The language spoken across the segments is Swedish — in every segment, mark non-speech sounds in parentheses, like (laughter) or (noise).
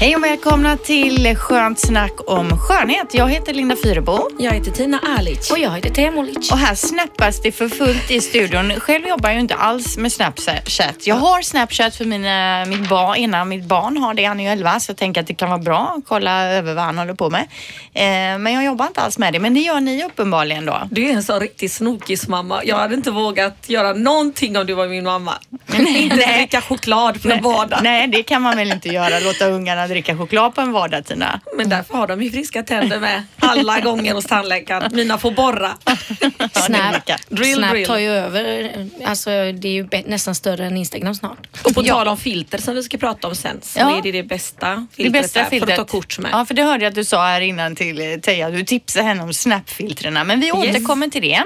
Hej och välkomna till Skönt snack om skönhet. Jag heter Linda Fyrebo. Jag heter Tina Alic. Och jag heter Temolic. Och här snappas det för fullt i studion. Själv jobbar jag ju inte alls med Snapchat. Jag har Snapchat för mina, mitt barn, innan mitt barn har det. Han är ju 11 så jag tänker att det kan vara bra att kolla över vad han håller på med. Eh, men jag jobbar inte alls med det. Men det gör ni uppenbarligen då. Du är en sån riktig snokismamma. Jag hade inte vågat göra någonting om du var min mamma. Inte dricka choklad en vardag. Nej, det kan man väl inte göra. Låta ungarna dricka choklad på en vardag, Tina. Men därför har de ju friska tänder med alla gånger hos tandläkaren. Mina får borra. Snap, Drill, Snap drill. tar ju över. Alltså det är ju nästan större än Instagram snart. Och på tal om filter som vi ska prata om sen så Ja. är det det bästa Det filtret, bästa där filtret. för att ta kort med. Ja, för det hörde jag att du sa här innan till eh, Teija. Du tipsade henne om Snap-filtrerna. Men vi återkommer till det.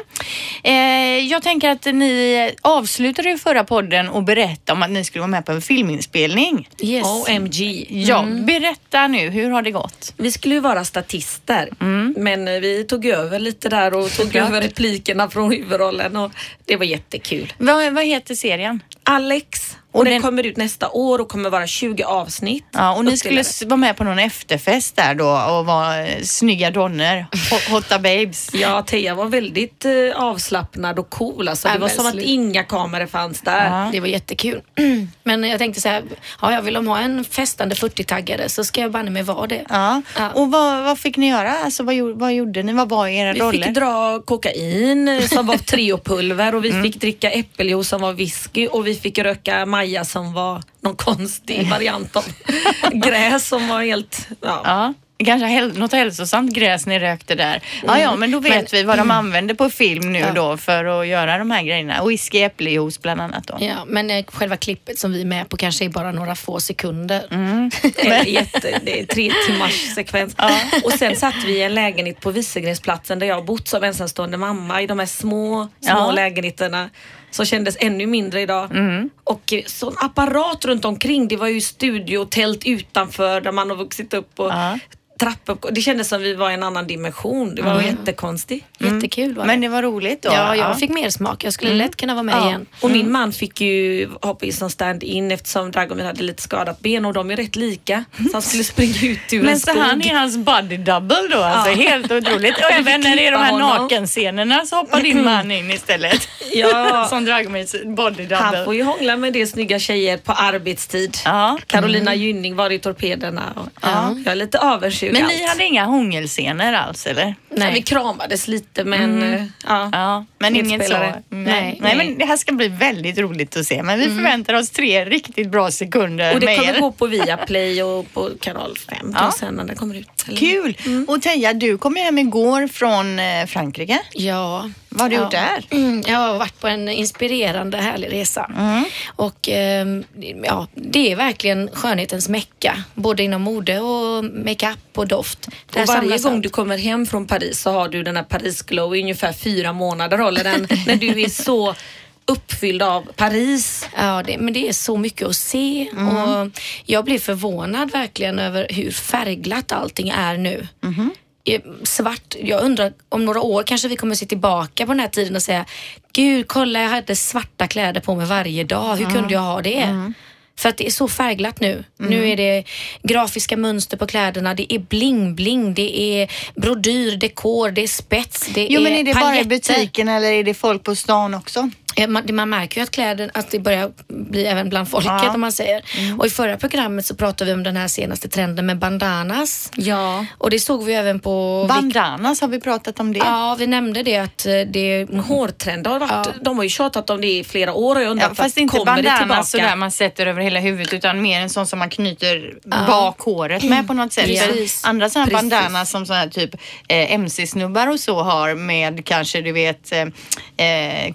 Eh, jag tänker att ni avslutade ju förra podden och berättade om att ni skulle vara med på en filminspelning. Yes. OMG. Ja, berätta nu. Hur har det gått? Vi skulle ju vara statister men eh, vi tog över lite där och tog över replikerna från huvudrollen och det var jättekul. Vad, vad heter serien? Alex och, den den- kommer ut nästa år och kommer vara 20 avsnitt. Ja, och ni skulle vara med på någon efterfest där då och vara eh, snygga donnor. Ho- (laughs) Hotta babes. Ja, Teija var väldigt eh, avslappnad och cool. Alltså, det var som att slut. inga kameror fanns där. Ja. Det var jättekul. (clears throat) Men jag tänkte så här, ja, jag vill de ha en festande 40-taggare så ska jag banne mig vara det. Ja. Ja. Och vad, vad fick ni göra? Alltså, vad, gjorde, vad gjorde ni? Vad var era Vi roller? fick dra kokain som var (laughs) treopulver och vi fick dricka äppeljuice som var whisky och vi fick röka maja som var någon konstig variant av (laughs) gräs som var helt... Ja. Ja, kanske häl- något hälsosamt gräs ni rökte där. Ja, ja, men då vet Men- vi vad de använder på film nu Ja. då för att göra de här grejerna. Whisky, äppeljuice bland annat då. Ja, men eh, själva klippet som vi är med på kanske är bara några få sekunder. (laughs) Det är, jätte, det är tre timmars sekvens. Och sen satt vi i en lägenhet på Wieselgrensplatsen där jag har bott som ensamstående mamma i de här små, små Ja. lägenheterna som kändes ännu mindre idag. Och eh, sån apparat runt omkring. Det var ju studio, tält utanför där man har vuxit upp och Ja. Trappor. Det kändes som vi var i en annan dimension. Det var jättekonstigt. Jättekul var det. Men det var roligt då? ja, jag fick mer smak. Jag skulle lätt kunna vara med Ja. igen. Och min man fick ju hoppa in som stand-in eftersom Dragomir hade lite skadat ben och de är rätt lika. Så han skulle springa ut ur en Men så skog. han är hans body double då, alltså Ja. helt otroligt. (laughs) Och även när det är de här nakenscenerna så hoppar din (clears throat) man in istället. Ja. (laughs) Som Dragomirs body double. Han får ju hångla med det snygga tjejer på arbetstid. Ja. Carolina Gynning var i Torpederna. Och, ja. Jag är lite avundsjuk Men allt. ni hade inga hångelscener alls eller? Nej. Vi kramades lite men eh, ja. Ja, men inget så. Nej. Nej. Nej, men det här ska bli väldigt roligt att se. Men vi förväntar oss tre riktigt bra sekunder Och det med kommer er. gå på Viaplay och på kanal 5 Ja. sen när den kommer ut. Eller? Kul! Och Teija, du kom hem igår från eh, Frankrike. Ja. Vad har du ja. gjort där? Mm, jag har varit på en inspirerande härlig resa. Och ehm, ja, det är verkligen skönhetens mecka. Både inom mode och makeup och doft. Där Och varje gång allt. du kommer hem från Paris så har du den här Paris glow i ungefär fyra månader håller den (laughs) när du är så uppfylld av Paris. Ja, det, men det är så mycket att se och jag blir förvånad verkligen över hur färgglatt allting är nu. Eh, Svart, jag undrar om några år kanske vi kommer se tillbaka på den här tiden och säga Gud, kolla jag hade svarta kläder på mig varje dag. Hur kunde jag ha det? För att det är så färgglatt nu. Nu är det grafiska mönster på kläderna, det är bling-bling, det är brodyr, dekor, det är spets, det Jo, är men är det bara i paljetter. butiken eller är det folk på stan också? Ja, Man, man märker ju att kläder, att det börjar bli även bland folket Ja. Mm. om man säger. Och i förra programmet så pratade vi om den här senaste trenden med bandanas. Ja. Och det såg vi även på... Bandanas, har vi pratat om det? Ja, vi nämnde det att eh, det... Hårtrender har varit, Ja. de har ju tjatat om det i flera år och jag undrar Ja, fast inte kommer det tillbaka? bandanas sådär man sätter över hela huvudet utan mer en sån som man knyter bak håret med på något sätt. För Andra sådana Precis. bandanas som sådana här typ eh, MC-snubbar och så har med kanske du vet eh, eh,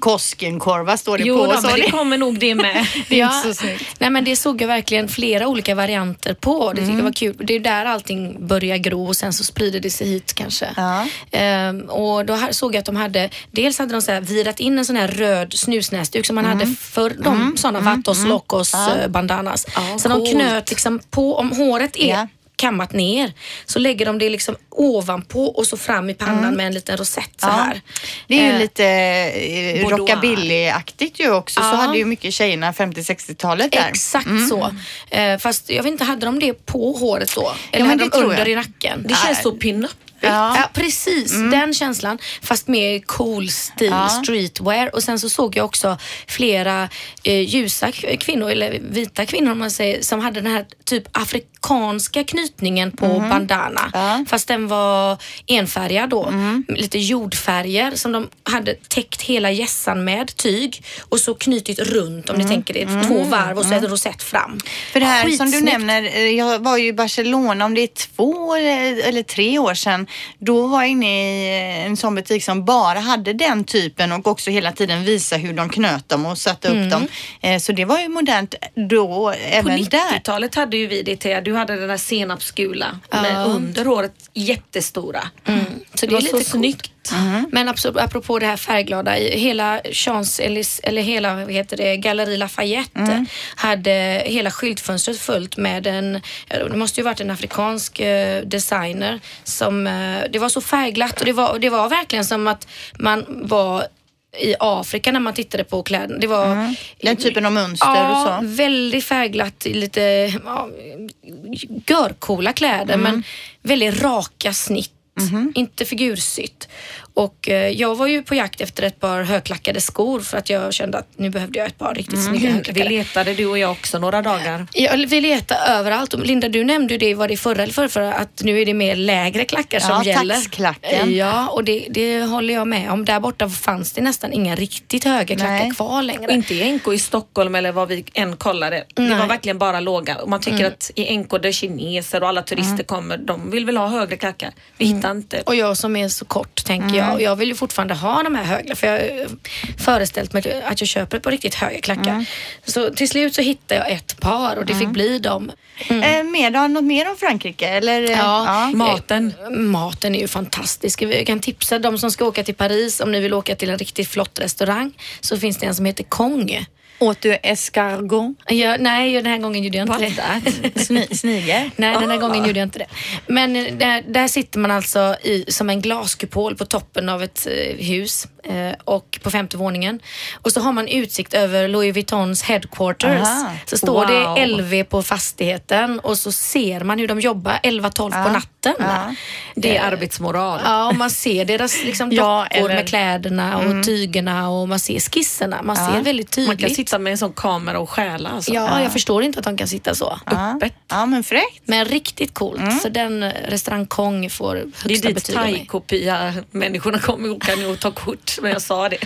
Falukorvar står det Jo, på. men det kommer nog det med. (laughs) Det inte så snyggt. Nej men det såg jag verkligen flera olika varianter på. Det tyckte Mm. jag var kul. Det är där allting börjar gro och sen så sprider det sig hit kanske. Ja. Ehm, och då här såg jag att de hade, dels hade de så här virat in en sån här röd snusnäsduk som man Mm. hade för de sådana Vatos Locos eh, bandanas. så de knöt liksom på, om håret är Ja. Kammat ner så lägger de det liksom ovanpå och så fram i pannan med en liten rosett så Mm. Ja. här. Det är ju Eh, lite eh, rockabilly-aktigt ju också. Så Ja. hade ju mycket tjejerna 50-60-talet där. Exakt så. Eh, fast jag vet inte, hade de det på håret då? Eller men hade de tror under jag. i nacken? Det känns så pin-up. Ja. Ja, precis. Den känslan. Fast med cool stil, Ja. streetwear. Och sen så såg jag också flera eh, ljusa kvinnor, eller vita kvinnor om man säger, som hade den här typ afrikanska knytningen på bandana. Ja. Fast den var enfärgad då. Lite jordfärger som de hade täckt hela gässan med tyg och så knutit runt om ni tänker det. Två varv och så en rosett fram. För det här som du Skitsnyggt. nämner, eh, jag var ju i Barcelona om det är två eller eller tre år sedan. Då var jag inne i eh, en sån butik som bara hade den typen och också hela tiden visa hur de knöt dem och satte upp dem. Eh, Så det var ju modernt då På även där. 90-talet hade ju vi det Thea. Du hade den där senapsgula med under håret jättestora. Så Det var lite så snyggt. Men apropå, det här färgglada, hela Champs eller hela vad heter det, Galleri Lafayette hade hela skyltfönstret fullt med en, det måste ju varit en afrikansk eh, designer som, eh, det var så färgglatt och det var, det var verkligen som att man var i Afrika när man tittade på kläderna. Det var Den typen av mönster ja, och så. väldigt färgglatt, lite ja, görcoola kläder Mm. men väldigt raka snitt. Mhm. Inte figursytt. Och eh, jag var ju på jakt efter ett par högklackade skor för att jag kände att nu behövde jag ett par riktigt snygga Vi högklackade. letade du och jag också några dagar. Jag vill leta överallt. Linda, du nämnde ju det, var det förra eller förra, att nu är det mer lägre klackar som Ja, gäller. taxklacken. Ja, och det, det håller jag med om. Där borta fanns det nästan inga riktigt höga klackar Nej. kvar längre. Inte i NK i Stockholm eller vad vi än kollade. Det Nej. var verkligen bara låga. Och man tycker att i NK där kineser och alla turister kommer, de vill väl ha högre klackar. Vi hittar inte. Och jag som är så kort tänker jag. Och jag vill ju fortfarande ha de här höga för jag har föreställt mig att jag köper ett par riktigt höga klackar. Så till slut så hittade jag ett par och det fick bli dem. Eh, mer då? Något mer om Frankrike? Eller? eh, Ja, Maten. Maten är ju fantastisk. Jag kan tipsa de som ska åka till Paris om ni vill åka till en riktigt flott restaurang så finns det en som heter Kong. Åt du escargot? Jag, nej, den här gången gjorde jag inte det. (laughs) Sni- Sniger? Nej, den här gången gjorde jag inte det. Men eh, där, där sitter man alltså i, som en glaskupol på toppen av ett eh, hus och på femte våningen. Och så har man utsikt över Louis Vuittons headquarters. Aha. Så står Wow. det LV på fastigheten och så ser man hur de jobbar 11-12 på natten. Ja. Det är arbetsmoral. Ja, och man ser deras liksom, (laughs) Ja, dockor eller- med kläderna och tygerna och man ser skisserna. Man ser väldigt tydligt. Man kan sitta med en sån kamera och stjäla. Alltså. Ja, jag förstår inte att de kan sitta så. Öppet. Ja, men fräckt. Men riktigt coolt. Så den eh, restaurang Kong får Det är högsta dit betyg av mig. thai-kopia människorna kommer åka nu och ta kort. (laughs) Men jag sa det.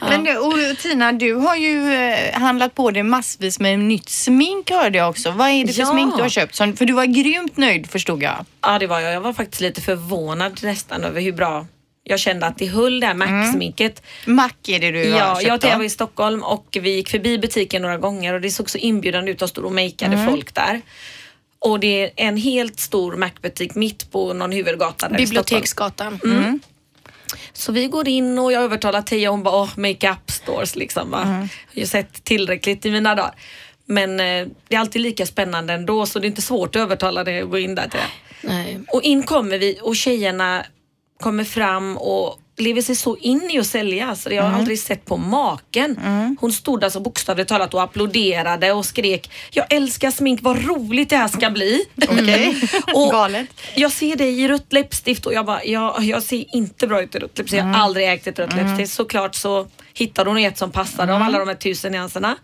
Men du, och Tina, du har ju eh, handlat på dig massvis med nytt smink hörde jag också. Vad är det för Ja. smink du har köpt? För du var grymt nöjd förstod jag. Ja, det var jag. Jag var faktiskt lite förvånad nästan över hur bra jag kände att det höll det här Mac-sminket. Mac är det du har Ja, jag och Thea var i Stockholm och vi gick förbi butiken några gånger och det såg så inbjudande ut. De stod och makeade folk där. Och det är en helt stor Mac-butik mitt på någon huvudgata där. Biblioteksgatan. Mm. Så vi går in och jag övertalar Tia hon bara, åh, make-up stores liksom. Va? Jag har sett tillräckligt i mina dagar. Men eh, det är alltid lika spännande ändå så det är inte svårt att övertala dig att gå in där till Nej. Och in kommer vi och tjejerna kommer fram och lever sig så in i att sälja så jag har aldrig sett på maken. Hon stod alltså bokstavligt talat och applåderade och skrek Jag älskar smink, vad roligt det här ska bli. (laughs) Okej, Och galet. Jag ser dig i rött läppstift och jag bara, jag, jag ser inte bra ut i rött läppstift. Jag har aldrig ägt ett rött läppstift. Såklart så hittade hon ett som passade av alla de här tusen nyanserna.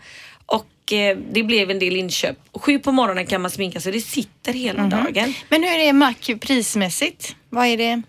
Och eh, det blev en del inköp. Sju på morgonen kan man sminka sig, det sitter hela dagen. Men hur är Mac prismässigt? Vad är det?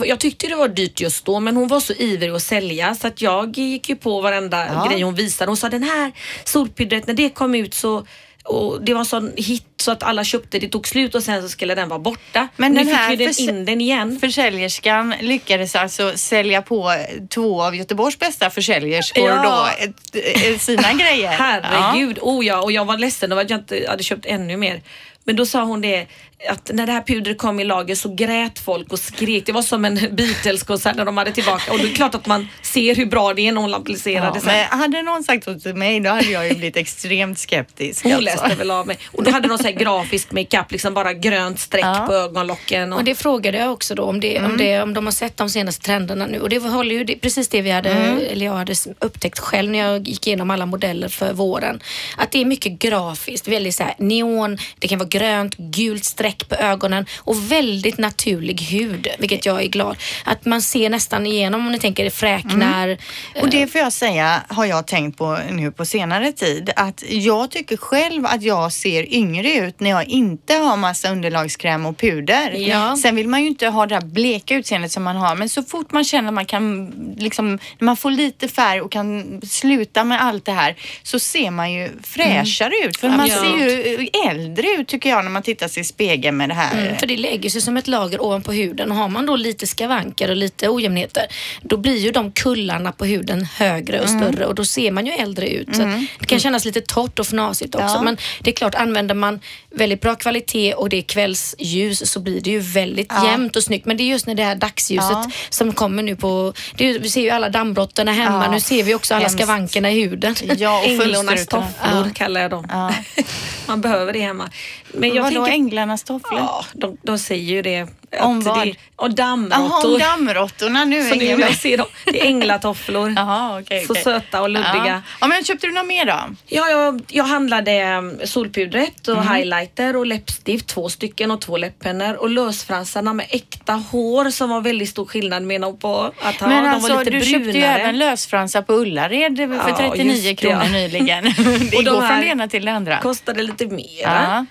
Jag tyckte det var dyrt just då men hon var så ivrig att sälja så att jag gick ju på varenda Ja. grej hon visade. Hon sa den här solpudret när det kom ut så Och det var en sån hit så att alla köpte det, tog slut och sen så skulle den vara borta. Men nu den fick ju den in den igen. Försäljerskan lyckades alltså sälja på två av Göteborgs bästa försäljerskor Ja. då, sina (laughs) grejer. Herregud, oh ja, och jag var ledsen över att jag inte hade köpt ännu mer. Men då sa hon det att när det här pudret kom i lager så grät folk och skrek. Det var som en Beatles-konsert när de hade tillbaka. Och det är klart att man ser hur bra det är när hon applicerar Ja, det sen. men hade någon sagt så till mig då hade jag ju blivit extremt skeptisk. Hon alltså. läste väl av mig. Och då hade de så här grafisk makeup, liksom bara grönt streck Ja. på ögonlocken. Och, Och det frågade jag också då om, det, Mm. om, det, om de har sett de senaste trenderna nu. Och det håller ju det, precis det vi hade, Mm. eller jag hade upptäckt själv när jag gick igenom alla modeller för våren. Att det är mycket grafiskt, väldigt så här neon, det kan vara grönt, gult streck på ögonen och väldigt naturlig hud, vilket jag är glad. Att man ser nästan igenom om ni tänker fräknar. Mm. Och det får jag säga har jag tänkt på nu på senare tid att jag tycker själv att jag ser yngre ut när jag inte har massa underlagskräm och puder. Ja. Sen vill man ju inte ha det här bleka utseendet som man har men så fort man känner att man kan liksom, när man får lite färg och kan sluta med allt det här så ser man ju fräschare ut för man Ja. ser ju äldre ut tycker jag när man tittar sig i spegeln med det här. Mm, för det lägger sig som ett lager ovanpå huden och har man då lite skavanker och lite ojämnheter då blir ju de kullarna på huden högre och större och då ser man ju äldre ut. Att det kan kännas lite torrt och fnasigt också Ja. men det är klart använder man väldigt bra kvalitet och det är kvällsljus så blir det ju väldigt Ja. jämnt och snyggt men det är just när det här dagsljuset Ja. som kommer nu på, ju- vi ser ju alla dammbrotten hemma, Ja, nu ser vi också alla hemskt. skavankerna i huden. Ja, och (laughs) fönsterrutorna. tofflor kallar jag dem. (laughs) Man behöver det hemma. Men jag Vadå tänker, änglarnas tofflor? Ja, de, de säger ju det. Om vad? Det, och Jaha, om dammråttor. dammråttorna nu. Så nu jag ser dem, det är änglatofflor. (laughs) Jaha, okej. Så söta och luddiga. Ja. ja, men köpte du något mer då? Ja, jag, jag handlade um, solpudret och Mhm. highlighter och läppstift, två stycken och två läpppennor och lösfransarna med äkta hår som var väldigt stor skillnad menar hon på att ha. Men de alltså var lite du brunare. köpte ju även lösfransar på Ullared för Ja, 39 just det, kronor ja. nyligen. (laughs) det Och de går här från det ena till det andra. Kostade lite mera. Ja.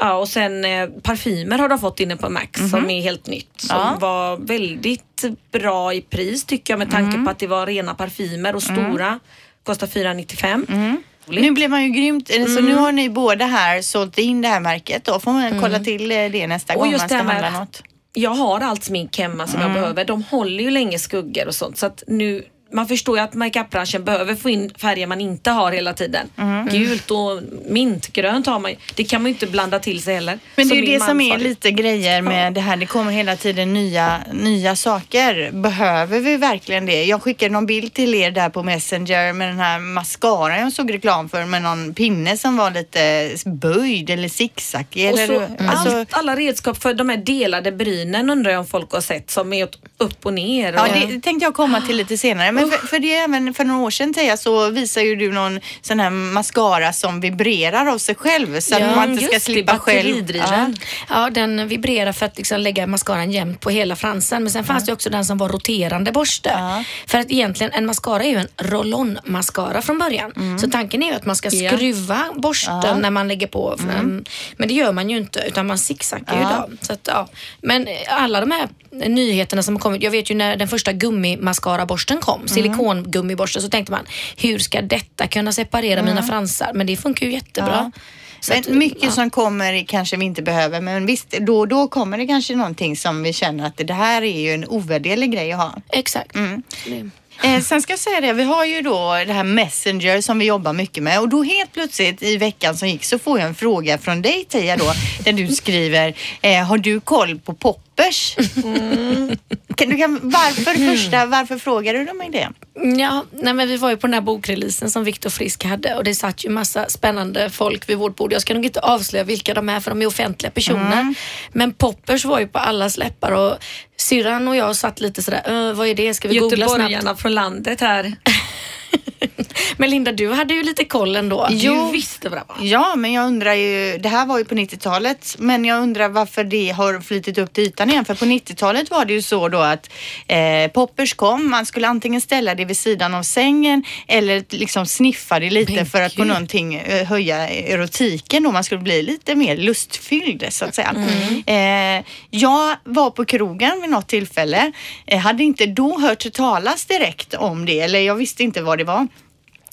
Ja, och sen eh, parfymer har de fått inne på Max som är helt nytt. Som Mhm. Ja. var väldigt bra i pris tycker jag med tanke Mm. på att det var rena parfymer och stora. Kostar 495. Mm. Nu blev man ju grymt, så Mm. nu har ni båda här sålt in det här märket då får man kolla till eh, det nästa Och gång just man ska det handla något. Jag har allt smink hemma som Mm. jag behöver. De håller ju länge skuggor och sånt så att nu man förstår ju att makeupbranschen behöver få in färger man inte har hela tiden. Mm. Gult och mintgrönt har man ju. Det kan man ju inte blanda till sig heller. Men det är ju det som är lite grejer med det här. Det kommer hela tiden nya, nya saker. Behöver vi verkligen det? Jag skickade någon bild till er där på Messenger med den här mascaran jag såg reklam för med någon pinne som var lite böjd eller zigzagig. Och så alltså, allt, alla redskap för de här delade brynen undrar jag om folk har sett som är upp och ner. Ja, och- det tänkte jag komma till lite senare. Men för, för det även för några år sedan Teija så visar ju du någon sån här mascara som vibrerar av sig själv så Ja, att man inte ska slippa själv. batteridriven. Ja, den vibrerar för att liksom lägga mascaran jämnt på hela fransen. Men sen fanns det också den som var roterande borste. Ja. För att egentligen en mascara är ju en roll-on-mascara från början. Mm. Så tanken är ju att man ska Ja. skruva borsten när man lägger på. Mm. Men det gör man ju inte utan man zigzaggar ju Ja. då. Så att, ja. Men alla de här nyheterna som har kommit. Jag vet ju när den första gummimascaraborsten kom, Mm. silikongummiborsten, så tänkte man hur ska detta kunna separera mina fransar? Men det funkar ju jättebra. Mm. Ja. Så att, mycket ja. som kommer kanske vi inte behöver men visst då och då kommer det kanske någonting som vi känner att det här är ju en ovärderlig grej att ha. Exakt. Mm. Eh, sen ska jag säga det, vi har ju då det här Messenger som vi jobbar mycket med och då helt plötsligt i veckan som gick så får jag en fråga från dig Tia då där du skriver, eh, har du koll på poppers? Kan, du kan, varför första, varför frågar du mig det? Ja, nej men vi var ju på den här bokreleasen som Viktor Frisk hade och det satt ju massa spännande folk vid vårt bord. Jag ska nog inte avslöja vilka de är för de är offentliga personer. Mm. Men Poppers var ju på allas läppar och syrran och jag satt lite sådär, "Ö, vad är det? Ska vi googla snabbt? Göteborgarna från landet här. (laughs) Men Linda, du hade ju lite koll ändå. Jo. Du visste vad det var. Ja, men jag undrar ju, det här var ju på 90-talet, men jag undrar varför det har flyttit upp till ytan igen. För på 90-talet var det ju så då att eh, poppers kom, man skulle antingen ställa det vid sidan av sängen eller liksom sniffa det lite Men för att på någonting eh, höja erotiken då, man skulle bli lite mer lustfylld så att säga. Eh, jag var på krogen vid något tillfälle, eh, hade inte då hört talas direkt om det, eller jag visste inte vad det var.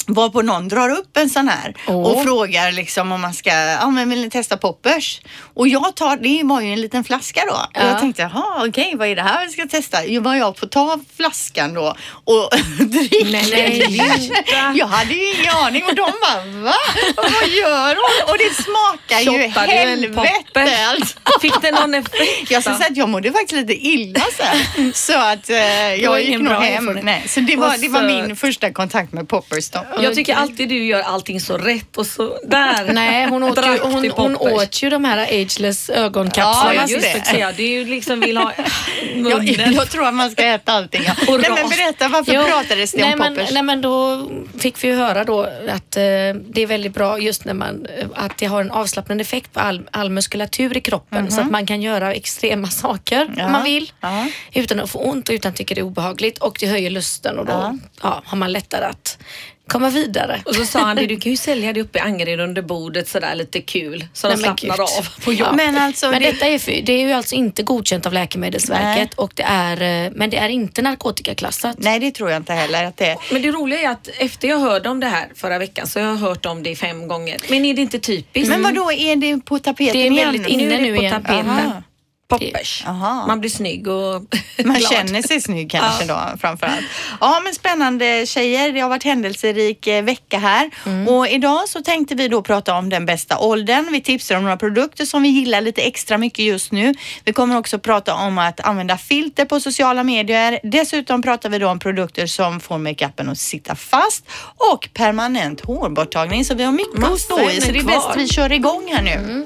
Varpå någon drar upp en sån här och frågar liksom om man ska, ja men vill ni testa poppers? Och jag tar, det var ju en liten flaska då. Och jag tänkte, jaha okej vad är det här vi ska testa? Jo vad jag får ta flaskan då och (laughs) Nej, det. (laughs) Jag hade ju ingen aning och de bara, va? Vad gör hon? Och det smakar ju Shottade du en helvete alltså. Fick det någon effekt? (laughs) Jag ska säga att jag mådde faktiskt lite illa sen. Så att eh, jag gick nog hem. Nej, så det var, det var min första kontakt med poppers då. Jag tycker alltid du gör allting så rätt och så där. Nej, hon (laughs) åt, ju, hon, hon åt ju de här ageless ögonkapslarna. Ja, Ja, just det. det. Det är ju liksom vill ha Jag, (laughs) munnen. jag tror att man ska äta allting. Ja. Nej, men berätta, varför Jo, pratades det nej, om men, poppers? nej men då fick vi ju höra då att eh, det är väldigt bra just när man, eh, att det har en avslappnande effekt på all, all muskulatur i kroppen så att man kan göra extrema (laughs) saker Mhm. Ja, om man vill ja. utan att få ont och utan att tycka det är obehagligt och det höjer lusten och då Ja. ja. har man lättare att komma vidare. Och så sa han det, du kan ju sälja det uppe i Angered under bordet sådär lite kul så de Nej, men slappnar gud. av på jobbet. Men alltså, Men det, detta är, för- det är ju alltså inte godkänt av Läkemedelsverket Nej. och det är, eh, men det är inte narkotikaklassat. nej, det tror jag inte heller att det är. Men det roliga är att efter jag hörde om det här förra veckan så har jag hört om det fem gånger. Men är det inte typiskt? Men vad då är det på tapeten Det är igen? väldigt inne nu är det nu på igen. tapeten. Poppers. Aha. Man blir snygg och (laughs) Man glad. känner sig snygg kanske då framförallt. Ja men spännande tjejer. Det har varit händelserik eh, vecka här och idag så tänkte vi då prata om den bästa åldern. Vi tipsar om några produkter som vi gillar lite extra mycket just nu. Vi kommer också prata om att använda filter på sociala medier. Dessutom pratar vi då om produkter som får makeupen att sitta fast och permanent hårborttagning. Så vi har mycket att Massa stå i så det är bäst vi kör igång här nu.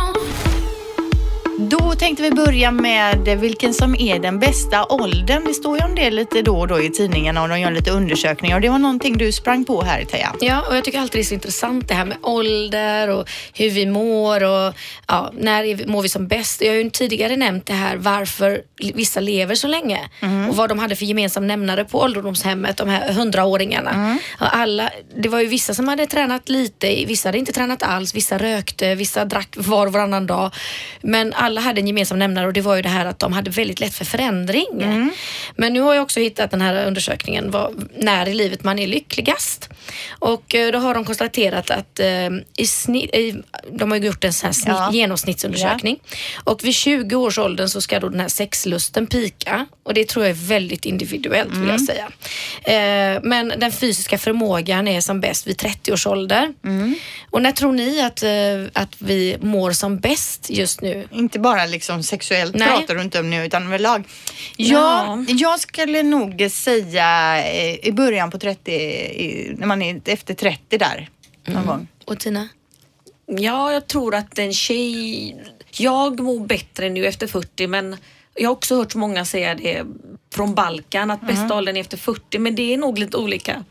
Då tänkte vi börja med vilken som är den bästa åldern. Det står ju om det lite då och då i tidningarna och de gör lite undersökningar och det var någonting du sprang på här Teija. Ja, och jag tycker alltid det är så intressant det här med ålder och hur vi mår och ja, när mår vi som bäst. Jag har ju tidigare nämnt det här varför vissa lever så länge och vad de hade för gemensam nämnare på ålderdomshemmet, de här hundraåringarna. Och Alla, det var ju vissa som hade tränat lite, vissa hade inte tränat alls, vissa rökte, vissa drack var och varannan dag. Men alla hade en gemensam nämnare och det var ju det här att de hade väldigt lätt för förändring. Men nu har jag också hittat den här undersökningen vad, när i livet man är lyckligast. Och eh, då har de konstaterat att eh, i snitt, i, de har gjort en sån här snitt, Ja. genomsnittsundersökning och vid 20 års åldern så ska då den här sexlusten pika och det tror jag är väldigt individuellt vill jag säga. Eh, men den fysiska förmågan är som bäst vid 30 års ålder. Och när tror ni att, eh, att vi mår som bäst just nu? Inte bara liksom sexuellt Nej. pratar du inte om nu utan överlag. Ja, jag skulle nog säga eh, i början på 30, i, när man är efter 30 där någon gång. Och Tina? Ja, jag tror att en tjej... Jag mår bättre nu efter 40 men jag har också hört många säga det från Balkan att bästa åldern är efter 40 men det är nog lite olika.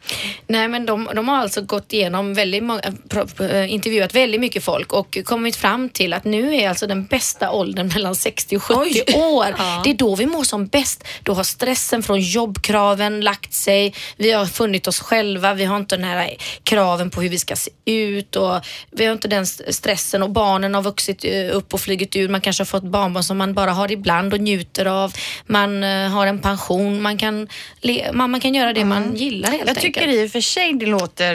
Nej men de, de har alltså gått igenom väldigt många, pro- eh, intervjuat väldigt mycket folk och kommit fram till att nu är alltså den bästa åldern (laughs) mellan 60 och 70 Oj. år. Ja. Det är då vi mår som bäst. Då har stressen från jobbkraven lagt sig. Vi har funnit oss själva. Vi har inte den här kraven på hur vi ska se ut och vi har inte den st- stressen och barnen har vuxit eh, upp och flugit ur. Man kanske har fått barnbarn som man bara har ibland och njuter av. Man eh, har en pension. Man kan, man, man kan göra det man gillar helt Jag tycker enkelt. i och för sig det låter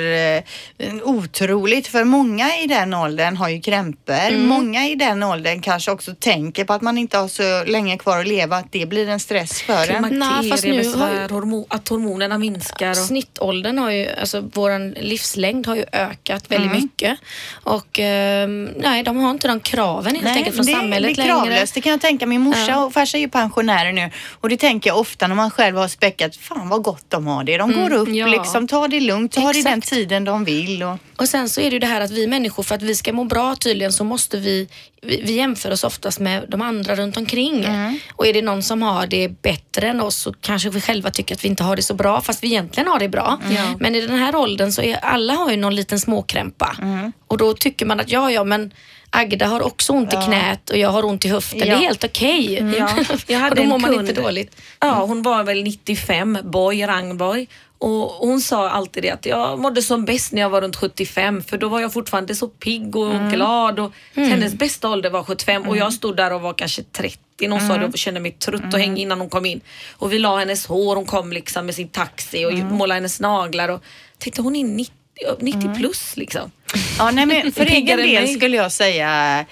eh, otroligt för många i den åldern har ju krämpor. Mm. Många i den åldern kanske också tänker på att man inte har så länge kvar att leva att det blir en stress för en. Nej, fast nu har ju- Klimakteriebesvär, hormo- att hormonerna minskar. Och... Snittåldern har ju, alltså våran livslängd har ju ökat väldigt Mm. mycket. Och ehm, nej, de har inte de kraven helt enkelt från det, samhället det är längre. kravlöst. Det kan jag tänka. Min morsa Ja. och farsa är ju pensionärer nu och det tänker jag ofta när man själv har späckat. Fan vad gott de har det. De går upp ja. liksom, tar det lugnt, tar det den Exakt. tiden de vill. Och... Och sen så är det ju det här att vi människor, för att vi ska må bra tydligen, så måste vi, vi, vi jämför oss oftast med de andra runt omkring. Mm. Och är det någon som har det bättre än oss så kanske vi själva tycker att vi inte har det så bra, fast vi egentligen har det bra. Mm. Men i den här åldern så är alla har ju någon liten småkrämpa. Mm. Och då tycker man att ja, ja, men Agda har också ont i knät och jag har ont i höften. Det Ja. är helt okej. Ja, (laughs) jag hade och då mår man inte dåligt. Ja, hon var väl 95, Boy Rangborg. Och hon sa alltid det att jag mådde som bäst när jag var runt 75 för då var jag fortfarande så pigg och glad och hennes bästa ålder var 75 och jag stod där och var kanske 30 svettig när hon sa det och kände mig trött och hängig innan hon kom in. Och vi la hennes hår, hon kom liksom med sin taxi och målade hennes naglar och tänkte hon är 90, 90 plus liksom. Ja, nej, men för egen del mig. skulle jag säga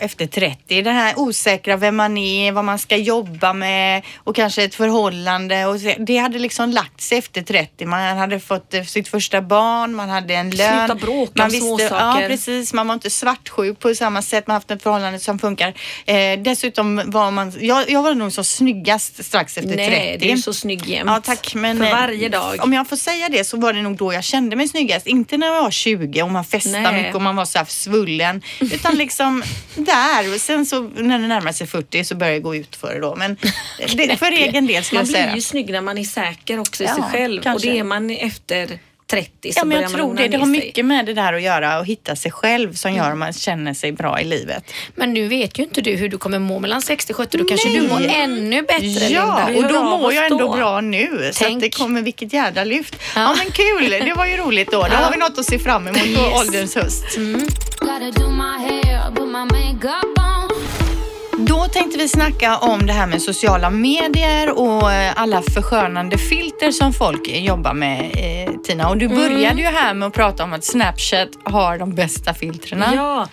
efter 30, det här osäkra vem man är, vad man ska jobba med och kanske ett förhållande. Och det hade liksom lagt sig efter 30. Man hade fått eh, sitt första barn, man hade en lön. Sluta bråka man om småsaker. Ja, precis. Man var inte svartsjuk på samma sätt. Man har haft ett förhållande som funkar. Eh, dessutom var man, jag, jag var nog så snyggast strax efter 30. Nej, du är så snygg jämt. Ja, tack. Men, För eh, varje dag. Om jag får säga det så var det nog då jag kände mig snyggast. Inte när jag var 20 och man festade Nej. mycket och man var så här svullen. Utan liksom där. Och sen så när det närmar sig 40 så börjar det gå ut för det då. Men det, för egen del skulle Man jag säga. blir ju snygg när man är säker också i Ja, sig själv kanske. och det är man efter 30 så Ja, men börjar jag man tror det. Det har sig. mycket med det där att göra och hitta sig själv som gör att man känner sig bra i livet. Men nu vet ju inte du hur du kommer må mellan 60 och 70. Då kanske du mår ännu bättre Ja, Linda. och då mår jag ändå då. bra nu. Så att Tänk. det kommer vilket jädra lyft. Ja. men kul, det var ju roligt då. Då har vi något att se fram emot på Yes. ålderns höst. Gotta Då tänkte vi snacka om det här med sociala medier och eh, alla förskönande filter som folk jobbar med, eh, Tina. Och du började ju här med att prata om att Snapchat har de bästa filtrerna. Ja,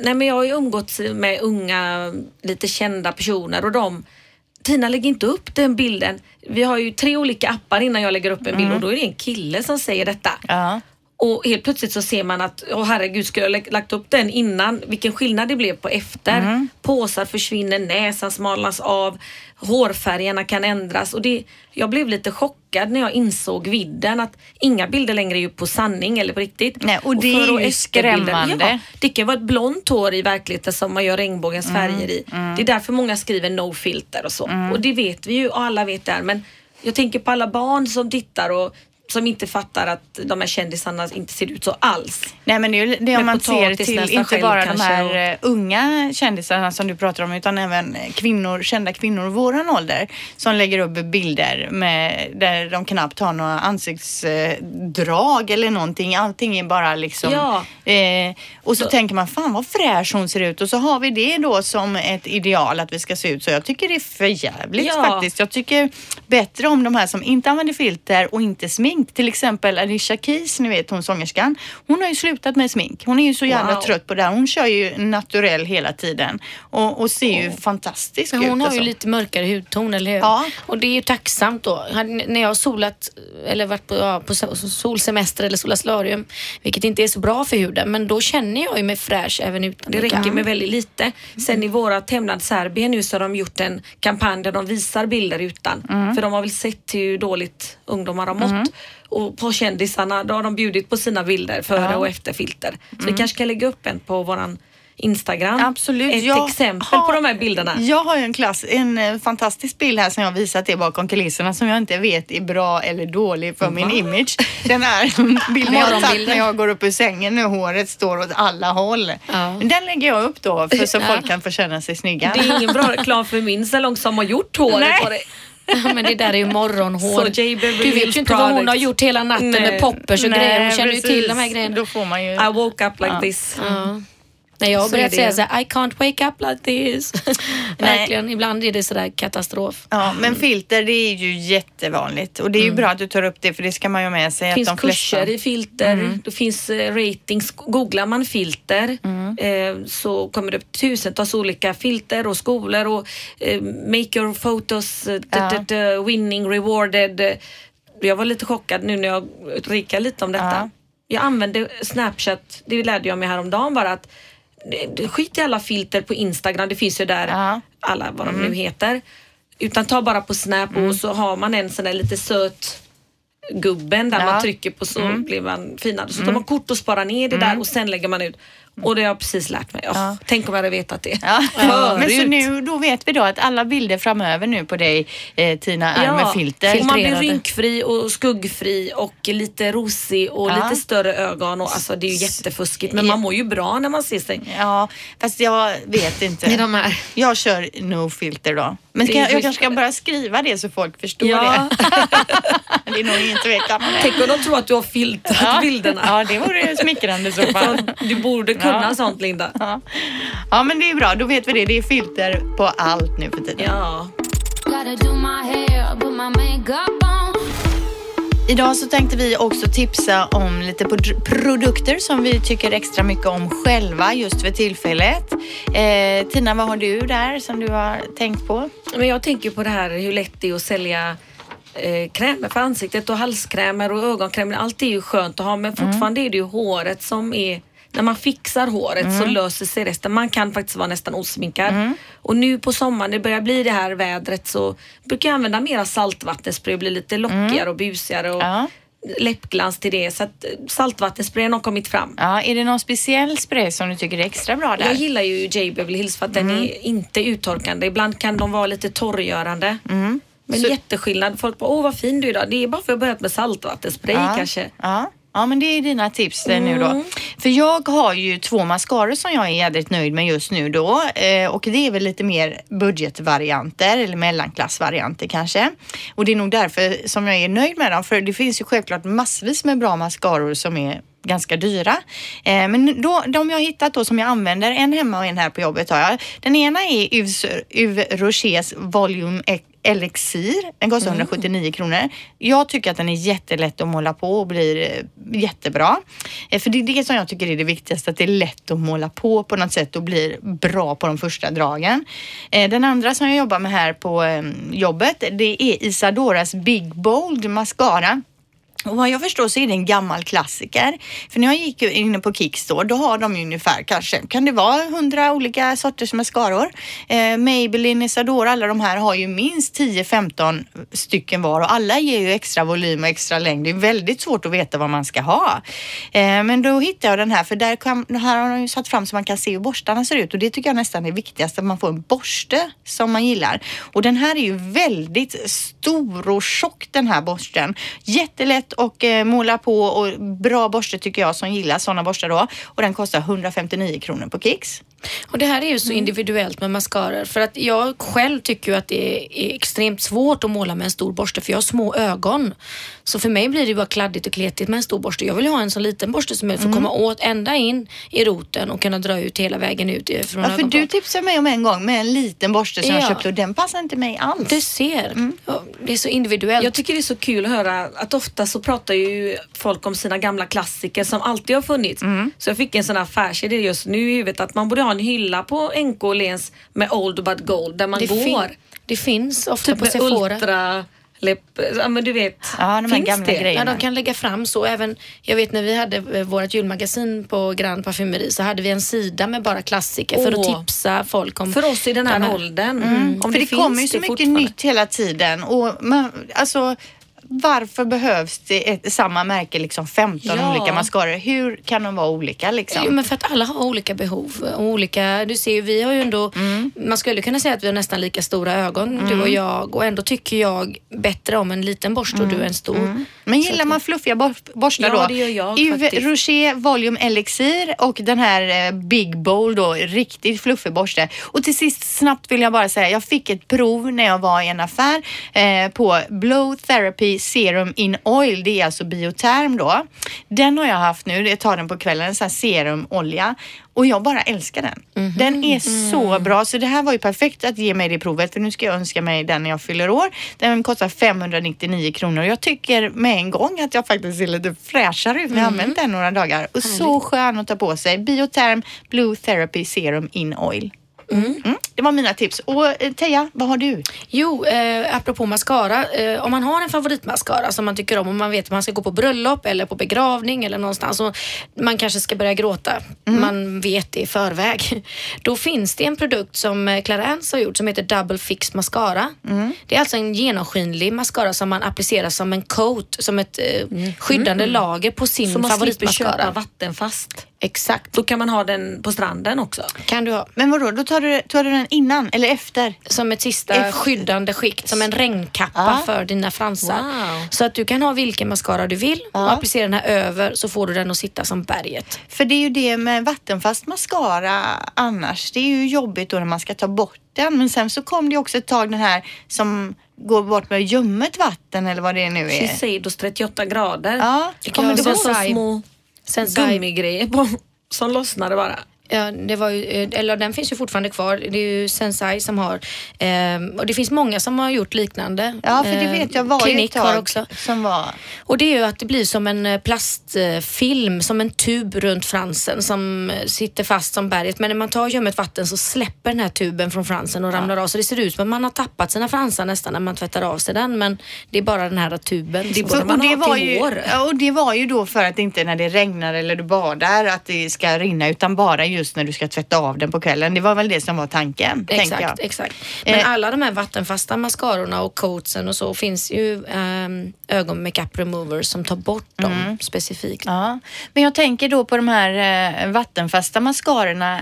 nej men jag har ju umgåtts med unga, lite kända personer och de Tina lägger inte upp den bilden. Vi har ju tre olika appar innan jag lägger upp en bild och då är det en kille som säger detta. Ja. Och helt plötsligt så ser man att, åh herregud, skulle jag lagt upp den innan? Vilken skillnad det blev på efter. Påsar försvinner, näsan smalnas av, hårfärgerna kan ändras. Och det, jag blev lite chockad när jag insåg vidden att inga bilder längre är ju på sanning eller på riktigt. Nej, och det är för- ju skrämmande. Ja, det kan vara ett blont hår i verkligheten som man gör regnbågens färger i. Det är därför många skriver no filter och så. Och det vet vi ju och alla vet det här. Men jag tänker på alla barn som tittar och som inte fattar att de här kändisarna inte ser ut så alls. Nej men det är det om man ser till inte bara de här och- eh, unga kändisarna som du pratar om utan även kvinnor, kända kvinnor i våran ålder som lägger upp bilder med, där de knappt har några ansiktsdrag eller någonting. Allting är bara liksom... Ja. Eh, och så, Så- tänker man fan vad fräsch hon ser ut och så har vi det då som ett ideal att vi ska se ut så. Jag tycker det är för jävligt Ja. faktiskt. Jag tycker bättre om de här som inte använder filter och inte smink. Till exempel Alicia Keys, ni vet hon sångerskan. Hon har ju slutat med smink. Hon är ju så jävla Wow. trött på det här. Hon kör ju naturell hela tiden och, och ser ju fantastisk Men ut. hon har ju alltså. lite mörkare hudton, eller hur? Ja. Och det är ju tacksamt då. När jag har solat eller varit på, ja, på sol- solsemester eller solarium, vilket inte är så bra för huden, men då känner jag ju mig fräsch även utan Det räcker med väldigt lite. Sen i vårat hemland Serbien nu så har de gjort en kampanj där de visar bilder utan. För de har väl sett hur dåligt ungdomar har mått. Och på kändisarna då har de bjudit på sina bilder före och efter filter. Så vi kanske kan lägga upp en på våran Instagram. Absolut. Ett Jag exempel har- på de här bilderna. Jag har ju en, klass, en eh, fantastisk bild här som jag visat er bakom kulisserna som jag inte vet är bra eller dålig för min image. Den här (laughs) bilden jag Morgonbilden. när jag går upp ur sängen när håret står åt alla håll. Ja. Den lägger jag upp då för så Ja. folk kan få känna sig snygga. Det är ingen bra (laughs) reklam för min salong som har gjort håret Nej. Ja, (laughs) men det där är ju morgonhår. Du vet ju inte vad hon har gjort hela natten Nej. med poppers och Nej, grejer. Hon känner ju till precis. de här grejerna. Då får man ju... I woke up like Ja. this. Ja. Nej, jag har börjat säga så här, I can't wake up like this. (laughs) Verkligen, ibland är det sådär katastrof. Ja, men filter det är ju jättevanligt och det är Mm. ju bra att du tar upp det för det ska man ju med sig Det att finns de flesta... kurser i filter, Mm. det finns eh, ratings. Googlar man filter Mm. eh, så kommer det upp tusentals olika filter och skolor och eh, make your photos eh, Ja. winning, rewarded. Jag var lite chockad nu när jag rikade lite om detta. Ja. Jag använde Snapchat, det lärde jag mig häromdagen bara att skit i alla filter på Instagram, det finns ju där. Mm. alla vad de nu heter. Utan ta bara på Snap och så har man en sån där lite söt gubben där Ja. Mm. man trycker på så blir man finare. Så tar man kort och sparar ner det där och sen lägger man ut. Och det har jag precis lärt mig. Åh, Tänk om jag hade vetat det Ja. Men så nu, då vet vi då att alla bilder framöver nu på dig Tina är med filter. och man blir rynkfri och skuggfri och lite rosig och Ja. lite större ögon. Och, alltså, det är ju jättefuskigt men man mår ju bra när man ser sig. Ja, fast jag vet inte. De här. Jag kör no filter då. Men är jag, jag kanske ska bara skriva det så folk förstår Ja. det. (laughs) det är nog ingen tvekan om det. Tänk om de tror att du har filtrat Ja. bilderna. Ja, det vore smickrande i (laughs) så fall. Du borde kunna Ja. sånt Linda. Ja. ja, men det är bra. Då vet vi det. Det är filter på allt nu för tiden. Ja. Idag så tänkte vi också tipsa om lite produkter som vi tycker extra mycket om själva just för tillfället. Eh, Tina, vad har du där som du har tänkt på? Men jag tänker på det här hur lätt det är att sälja eh, krämer för ansiktet och halskrämer och ögonkrämer. Allt är ju skönt att ha men fortfarande är det ju håret som är när man fixar håret så löser sig resten. Man kan faktiskt vara nästan osminkad. Och nu på sommaren, det börjar bli det här vädret så brukar jag använda mera saltvattenspray och bli lite lockigare och busigare och Ja. läppglans till det. Så att eh, saltvattensprayen har kommit fram. Ja, är det någon speciell spray som du tycker är extra bra där? Jag gillar ju J. Beverly Hills för att den är inte uttorkande. Ibland kan de vara lite torrgörande. Men Så- jätteskillnad. Folk bara, åh vad fin du är idag. Det är bara för att jag börjat med saltvattenspray ja. kanske. Ja. Ja, men det är dina tips eh, nu då. För jag har ju två mascaror som jag är jädrigt nöjd med just nu då. Eh, och det är väl lite mer budgetvarianter eller mellanklassvarianter kanske. Och det är nog därför som jag är nöjd med dem. För det finns ju självklart massvis med bra mascaror som är ganska dyra. Eh, men då, de jag har hittat då som jag använder, en hemma och en här på jobbet har jag. Den ena är Yves, Yves Rochers Volume Elixir. Den kostar 179 kronor. Jag tycker att den är jättelätt att måla på och blir eh, jättebra. Eh, För det är det som jag tycker är det viktigaste, att det är lätt att måla på på något sätt och blir bra på de första dragen. Eh, Den andra som jag jobbar med här på jobbet, det är Isadoras Big Bold Mascara. Och vad jag förstår så är det en gammal klassiker. För när jag gick inne på Kickstore, då har de ungefär kanske, kan det vara hundra olika sorters mascaror? Eh, Maybelline, Isadora, alla de här har ju minst 10-15 stycken var och alla ger ju extra volym och extra längd. Det är väldigt svårt att veta vad man ska ha. Eh, men då hittade jag den här, för där kan, här har de ju satt fram så man kan se hur borstarna ser ut och det tycker jag nästan är viktigast, att man får en borste som man gillar. Och den här är ju väldigt stor och tjock den här borsten. Jättelätt och eh, måla på och bra borste tycker jag som gillar sådana borstar då. Och den kostar 159 kronor på Kicks. Och det här är ju så individuellt med mascaror för att jag själv tycker ju att det är extremt svårt att måla med en stor borste för jag har små ögon. Så för mig blir det ju bara kladdigt och kletigt med en stor borste. Jag vill ju ha en så liten borste som möjligt för att komma åt ända in i roten och kunna dra ut hela vägen ut från Ja, för du tipsade mig om en gång med en liten borste som jag Ja. köpte och den passar inte mig alls. Du ser, Ja, det är så individuellt. Jag tycker det är så kul att höra att ofta så pratar ju folk om sina gamla klassiker som alltid har funnits. Så jag fick en sån här affärsidé just nu i huvudet att man borde ha en hylla på NK Åhléns med Old But Gold där man det, fin- går. det finns ofta Typ på Sephora. Ultra läpp, ja men du vet. Ja, de här finns gamla det? grejerna. Ja, de kan lägga fram så. Även, jag vet när vi hade eh, vårt julmagasin på Grand Parfumeri så hade vi en sida med bara klassiker för Åh. att tipsa folk om För oss i den här den åldern. Mm. Om för det, finns kommer ju så det mycket nytt hela tiden och man, alltså varför behövs det ett, samma märke liksom 15 Ja. olika mascaror? Hur kan de vara olika liksom? Jo, men för att alla har olika behov. Och olika, du ser ju, vi har ju ändå, Mm. man skulle kunna säga att vi har nästan lika stora ögon, du och jag. Och ändå tycker jag bättre om en liten borste och du en stor. Men gillar man fluffiga bor- borstar Ja, då? det gör jag Yves faktiskt. Rocher Volume Elixir och den här eh, Big Bowl då, riktigt fluffig borste. Och till sist snabbt vill jag bara säga, jag fick ett prov när jag var i en affär eh, på Blow Therapy Serum in Oil. Det är alltså bioterm då. Den har jag haft nu, jag tar den på kvällen, en sån här serumolja. Och jag bara älskar den. Den är så bra, så det här var ju perfekt att ge mig det provet för nu ska jag önska mig den när jag fyller år. Den kostar 599 kronor jag tycker med en gång att jag faktiskt ser lite fräschare ut när jag har använt den några dagar. Och så skön att ta på sig. Bioterm Blue Therapy Serum in Oil. Mm. Det var mina tips. Och eh, Teija, vad har du? Jo, eh, apropå mascara. Eh, om man har en favoritmascara som man tycker om och man vet att man ska gå på bröllop eller på begravning eller någonstans och man kanske ska börja gråta. Man vet det i förväg. (laughs) Då finns det en produkt som eh, Clarence har gjort som heter Double Fix Mascara. Det är alltså en genomskinlig mascara som man applicerar som en coat, som ett eh, skyddande lager på sin Så man slipper köpa favoritmascara. vattenfast. Exakt. Då kan man ha den på stranden också. Kan du ha. Men vadå, då tar du, tar du den innan eller efter? Som ett sista Efter- skyddande skikt, som en regnkappa Ja. för dina fransar. Wow. Så att du kan ha vilken mascara du vill Ja. och applicera den här över så får du den att sitta som berget. För det är ju det med vattenfast mascara annars. Det är ju jobbigt då när man ska ta bort den. Men sen så kom det också ett tag den här som går bort med ljummet vatten eller vad det nu är. Shiseidos 38 grader. Ja, Det kommer så Sensai. små Sensai. gummigrejer på, som lossnade bara. Ja, det var ju, eh, eller den finns ju fortfarande kvar. Det är ju Sensai som har, ehm, och det finns många som har gjort liknande. Ja, för det Ehm, vet jag var ju ett Klinik har tag också. som var... Och det är ju att det blir som en eh, plastfilm, som en tub runt fransen som eh, sitter fast som berget. Men när man tar ljummet vatten så släpper den här tuben från fransen och ramlar av. Så det ser ut som att man har tappat sina fransar nästan när man tvättar av sig den. Men det är bara den här tuben. Det borde man och, det ha var till ju, ja, och det var ju då för att inte när det regnar eller du badar att det ska rinna utan bara just när du ska tvätta av den på kvällen. Det var väl det som var tanken. Exakt, exakt. Men Eh. alla de här vattenfasta mascarorna och coatsen och så finns ju um, ögon-makeup removers som tar bort dem specifikt. Mm. Ja, men jag tänker då på de här eh, vattenfasta mascarorna.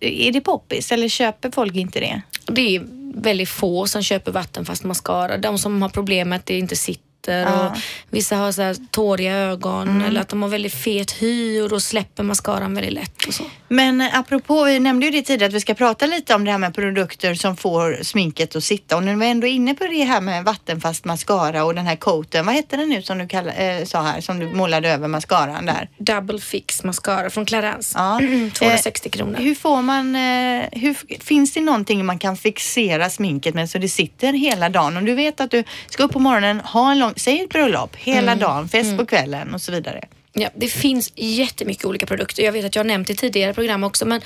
Är det poppis eller köper folk inte det? Det är väldigt få som köper vattenfast mascara. De som har problemet det inte sitter Ja. och vissa har så här tåriga ögon eller att de har väldigt fet hy och då släpper mascaran väldigt lätt och så. Men eh, apropå, vi nämnde ju det tidigare att vi ska prata lite om det här med produkter som får sminket att sitta och nu är vi ändå inne på det här med vattenfast mascara och den här coaten. Vad hette den nu som du kall, eh, sa här, som du målade över mascaran där? Double fix mascara från Clarence. Ja. (clears throat) 260 kronor. Hur får man, eh, hur, finns det någonting man kan fixera sminket med så det sitter hela dagen? Om du vet att du ska upp på morgonen, ha en lång, säg ett bröllop, hela dagen, fest på kvällen och så vidare. Ja, det finns jättemycket olika produkter. Jag vet att jag har nämnt det i tidigare program också men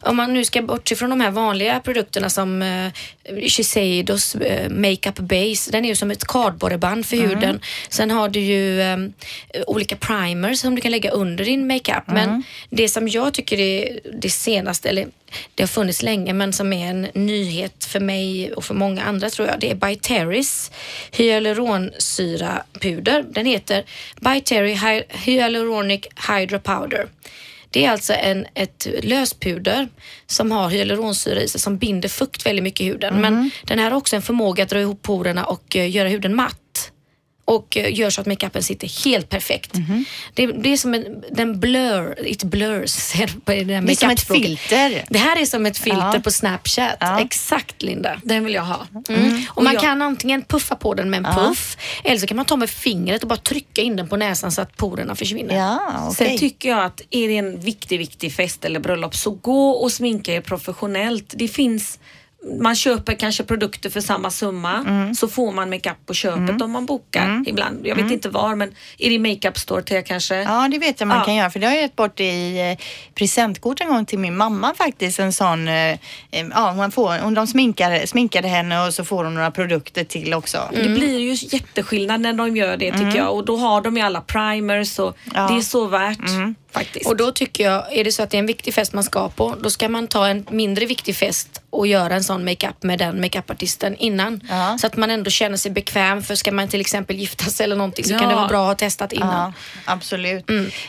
om man nu ska bortse från de här vanliga produkterna som eh, Shiseidos eh, Makeup Base. Den är ju som ett kardborreband för huden. Sen har du ju eh, olika primers som du kan lägga under din makeup. Men det som jag tycker är det senaste, eller det har funnits länge men som är en nyhet för mig och för många andra tror jag. Det är By Terrys hyaluronsyrapuder. Den heter Hy- Hyaluronic Hydra Powder. Det är alltså en, ett löspuder som har hyaluronsyra i sig som binder fukt väldigt mycket i huden. Men den här har också en förmåga att dra ihop porerna och eh, göra huden matt och eh, gör så att makeupen sitter helt perfekt. Det, det är som en, den blur, it blurs, (laughs) på det där Det är som ett filter. Det här är som ett filter Ja. på Snapchat. Ja. Exakt Linda. Den vill jag ha. Mm. Och man jag- kan antingen puffa på den med en puff eller så kan man ta med fingret och bara trycka in den på näsan så att porerna försvinner. Ja, okej. Sen tycker jag att är det en viktig, viktig fest eller bröllop så gå och sminka er professionellt. Det finns man köper kanske produkter för samma summa Mm. så får man makeup på köpet om man bokar ibland. Jag vet inte var men är det makeup store till kanske? Ja, det vet jag man Ja. kan göra för det har jag gett bort i eh, presentkort en gång till min mamma faktiskt. En sån, eh, eh, ja man får, hon, de sminkade, sminkade henne och så får hon några produkter till också. Det blir ju jätteskillnad när de gör det tycker jag och då har de ju alla primers och Ja. det är så värt faktiskt. Och då tycker jag, är det så att det är en viktig fest man ska på, då ska man ta en mindre viktig fest och göra en sån makeup med den makeupartisten innan. Ja. Så att man ändå känner sig bekväm för ska man till exempel gifta sig eller någonting så Ja. kan det vara bra att ha testat innan. Ja, absolut.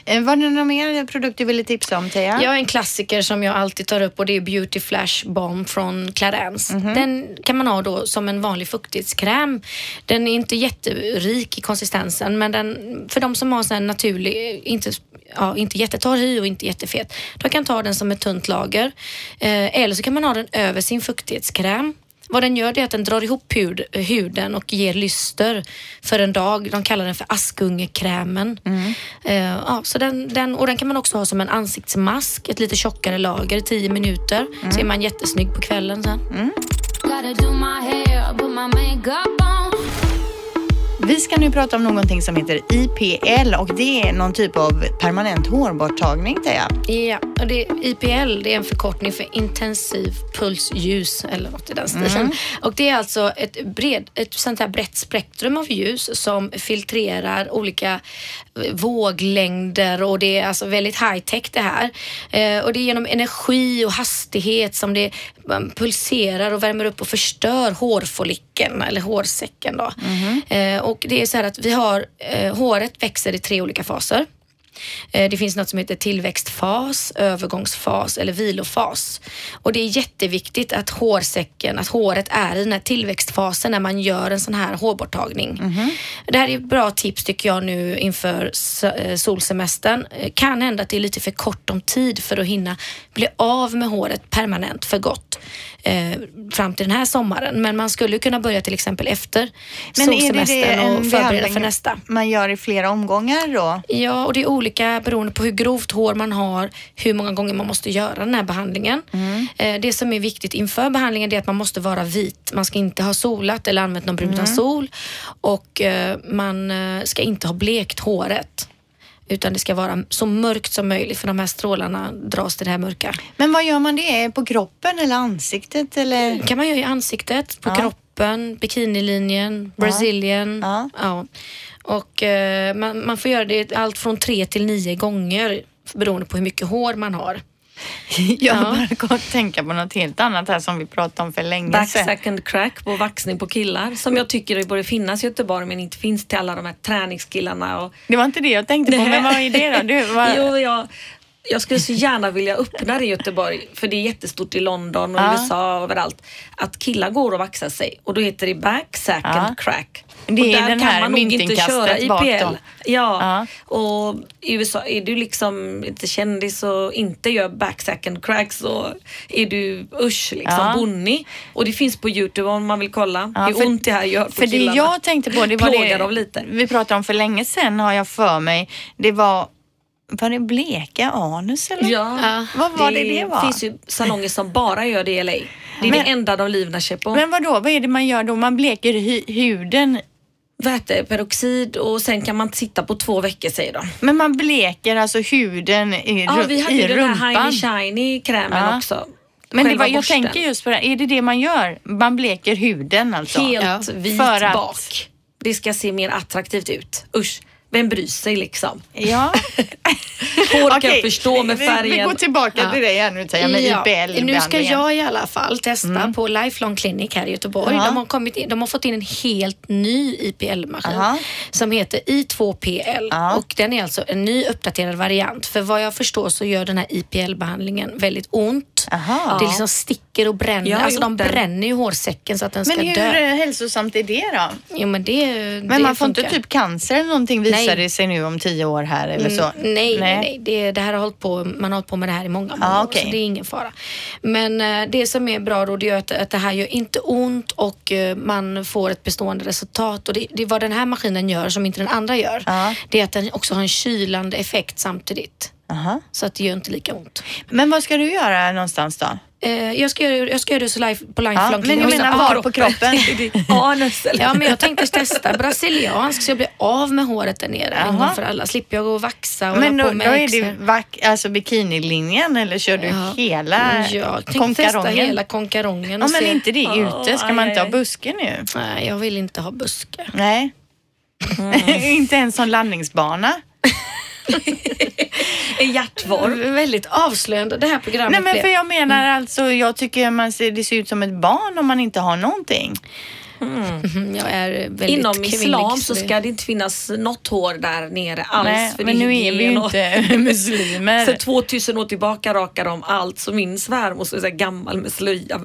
Eh, var det någon mer produkt du ville tipsa om Thea? Jag har en klassiker som jag alltid tar upp och det är Beauty Flash Balm från Clarence. Den kan man ha då som en vanlig fuktighetskräm. Den är inte jätterik i konsistensen men den, för de som har sån här naturlig, inte, ja, inte jättetorr hy och inte jättefet, de kan ta den som ett tunt lager. Eh, eller så kan man ha den över sin fuktighetskräm. Vad den gör är att den drar ihop hud, huden och ger lyster för en dag. De kallar den för askungekrämen. Eh, ja, så den, den, och den kan man också ha som en ansiktsmask, ett lite tjockare lager, 10 minuter. Så är man jättesnygg på kvällen sen. Gotta Vi ska nu prata om någonting som heter IPL och det är någon typ av permanent hårborttagning Thea. Ja, och det, IPL det är en förkortning för intensiv pulsljus eller något i den stilen. Och det är alltså ett, bred, ett sånt här brett spektrum av ljus som filtrerar olika eh, våglängder och det är alltså väldigt high tech det här. Eh, och det är genom energi och hastighet som det pulserar och värmer upp och förstör hårfollikeln eller hårsäcken då. Eh, och det är så här att vi har, eh, håret växer i tre olika faser. Eh, Det finns något som heter tillväxtfas, övergångsfas eller vilofas. Och det är jätteviktigt att hårsäcken, att håret är i den här tillväxtfasen när man gör en sån här hårborttagning. Det här är ett bra tips tycker jag nu inför eh, solsemestern. Eh, Kan hända att det är lite för kort om tid för att hinna bli av med håret permanent för gott eh, fram till den här sommaren. Men man skulle kunna börja till exempel efter Men solsemestern och förbereda för nästa. man gör i flera omgångar då? Ja, och det är olika beroende på hur grovt hår man har, hur många gånger man måste göra den här behandlingen. Eh, Det som är viktigt inför behandlingen är att man måste vara vit. Man ska inte ha solat eller använt någon brun sol och eh, man eh, ska inte ha blekt håret. Utan det ska vara så mörkt som möjligt för de här strålarna dras till det här mörka. Men vad gör man det? På kroppen eller ansiktet eller? kan man göra i ansiktet, på Ja. kroppen, bikinilinjen, brazilian. Ja. Ja. Och eh, man, man får göra det allt från tre till nio gånger beroende på hur mycket hår man har. (laughs) Jag Ja. bara kom att tänka på något helt annat här som vi pratade om för länge Back sedan. second crack på vaxning på killar som jag tycker det borde finnas i Göteborg men inte finns till alla de här träningskillarna. Och... Det var inte det jag tänkte på, men vad är det då? Du, vad... (laughs) Jo, jag, jag skulle så gärna vilja öppna det i Göteborg för det är jättestort i London och Ja. USA och överallt. Att killar går och vaxar sig och då heter det back second Ja. crack. Det och är där den kan man nog inte köra. IPL. Ja. Ja. och i USA är du liksom inte kändis och inte gör back second crack så är du usch liksom Ja. bonnig. Och det finns på Youtube om man vill kolla Ja, hur för- ont det här gör på För det killarna. jag tänkte på, det var Plågar det lite. vi pratade om för länge sedan har jag för mig. Det var, var det bleka anus eller? Ja, Vad var det det var? finns ju salonger som bara gör det i LA. Det är Men- det enda de livnär sig på. Men vad då? vad är det man gör då? Man bleker hy- huden, Väteperoxid och sen kan man sitta på två veckor säger de. men man bleker alltså huden i, Ja, ru- vi hade i ju den rumpan. här Shiny Shiny krämen Ja. också. Men det var, jag borsten. tänker just på det, är det det man gör? Man bleker huden alltså? Helt vit För att- bak. Det ska se mer attraktivt ut. Usch, vem bryr sig liksom? Ja. (laughs) Hår kan jag förstå med vi- Vi färgen. går tillbaka Ja. till det igen nu Teija, med IPL-behandlingen. nu ska jag i alla fall testa på Lifelong Clinic här i Göteborg. Mm. Ja. De, har kommit in, de har fått in en helt ny IPL-maskin Aha. som heter I2PL Ja. och den är alltså en ny uppdaterad variant. För vad jag förstår så gör den här IPL-behandlingen väldigt ont. Aha. Det liksom sticker och bränner. Alltså de den. bränner ju hårsäcken så att den ska Men hur dö. hälsosamt är det då? Jo men det, Men det man får funkar. inte typ cancer eller någonting visar Nej. det sig nu om tio år här eller så? Mm, nej, nej, nej. Det, det här har hållit på, man har hållit på med det här i många, många Ah, år, så det är ingen fara. Men eh, det som är bra då, det är att, att det här gör inte ont och eh, man får ett bestående resultat. Och det, det är vad den här maskinen gör som inte den andra gör. Ja. Det är att den också har en kylande effekt samtidigt. Aha. Så att det gör inte lika ont. Men vad ska du göra någonstans då? Eh, jag, ska göra, jag ska göra det så live, på Ja, lifelong men clinic. jag menar var på kroppen? (laughs) (laughs) Anus eller? Ja, men jag tänkte testa (laughs) brasiliansk så jag blir av med håret där nere en Jaha. gång för alla. Slipper jag gå och vaxa och Men då, på då är det vack, alltså bikinilinjen eller kör du Ja. hela Jag tänkte testa konkarongen? hela konkarongen Ja men se. inte det ute, ska man aj, inte ha buske nu? Nej, jag vill inte ha buskar. Nej. Mm. inte ens som landningsbana? (laughs) En hjärtvorm. Väldigt avslöjande det här programmet Nej men blev. för jag menar alltså, jag tycker man ser, det ser ut som ett barn om man inte har någonting. Mhm, Jag är väldigt Inom kvinnlig, islam så ska det inte finnas något hår där nere alls. Nej, för men det nu är vi ju inte (laughs) muslimer. För 2000 år tillbaka rakade de allt så min svärmor så är så här gammal med slöja.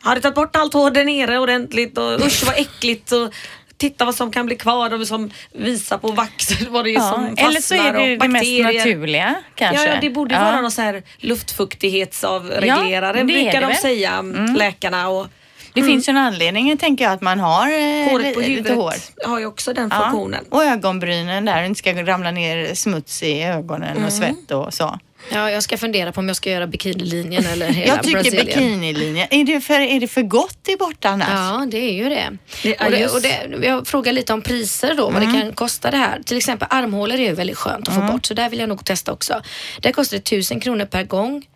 Hade tagit bort allt hår där nere ordentligt och usch vad äckligt. Och, Titta vad som kan bli kvar och som visar på vax (laughs) vad det är Ja, som fastnar eller så är det det mest naturliga kanske. Ja, ja, det borde Ja. vara någon så här luftfuktighetsavreglerare Ja, brukar de väl. säga Mm. läkarna. Och Det finns ju en anledning tänker jag att man har eh, håret på li- lite huvudet hår. har ju också den Ja. funktionen. Och ögonbrynen där det inte ska ramla ner smuts i ögonen och svett och så. Ja, jag ska fundera på om jag ska göra bikinilinjen eller hela Jag tycker Brasilien. bikinilinjen, är det, för, är det för gott i borta annars? Ja, det är ju det. Det är och det, och det jag frågar lite om priser då, vad det kan kosta det här. Till exempel armhålor är ju väldigt skönt att få bort, så där vill jag nog testa också. Det kostar 1000 kronor per gång.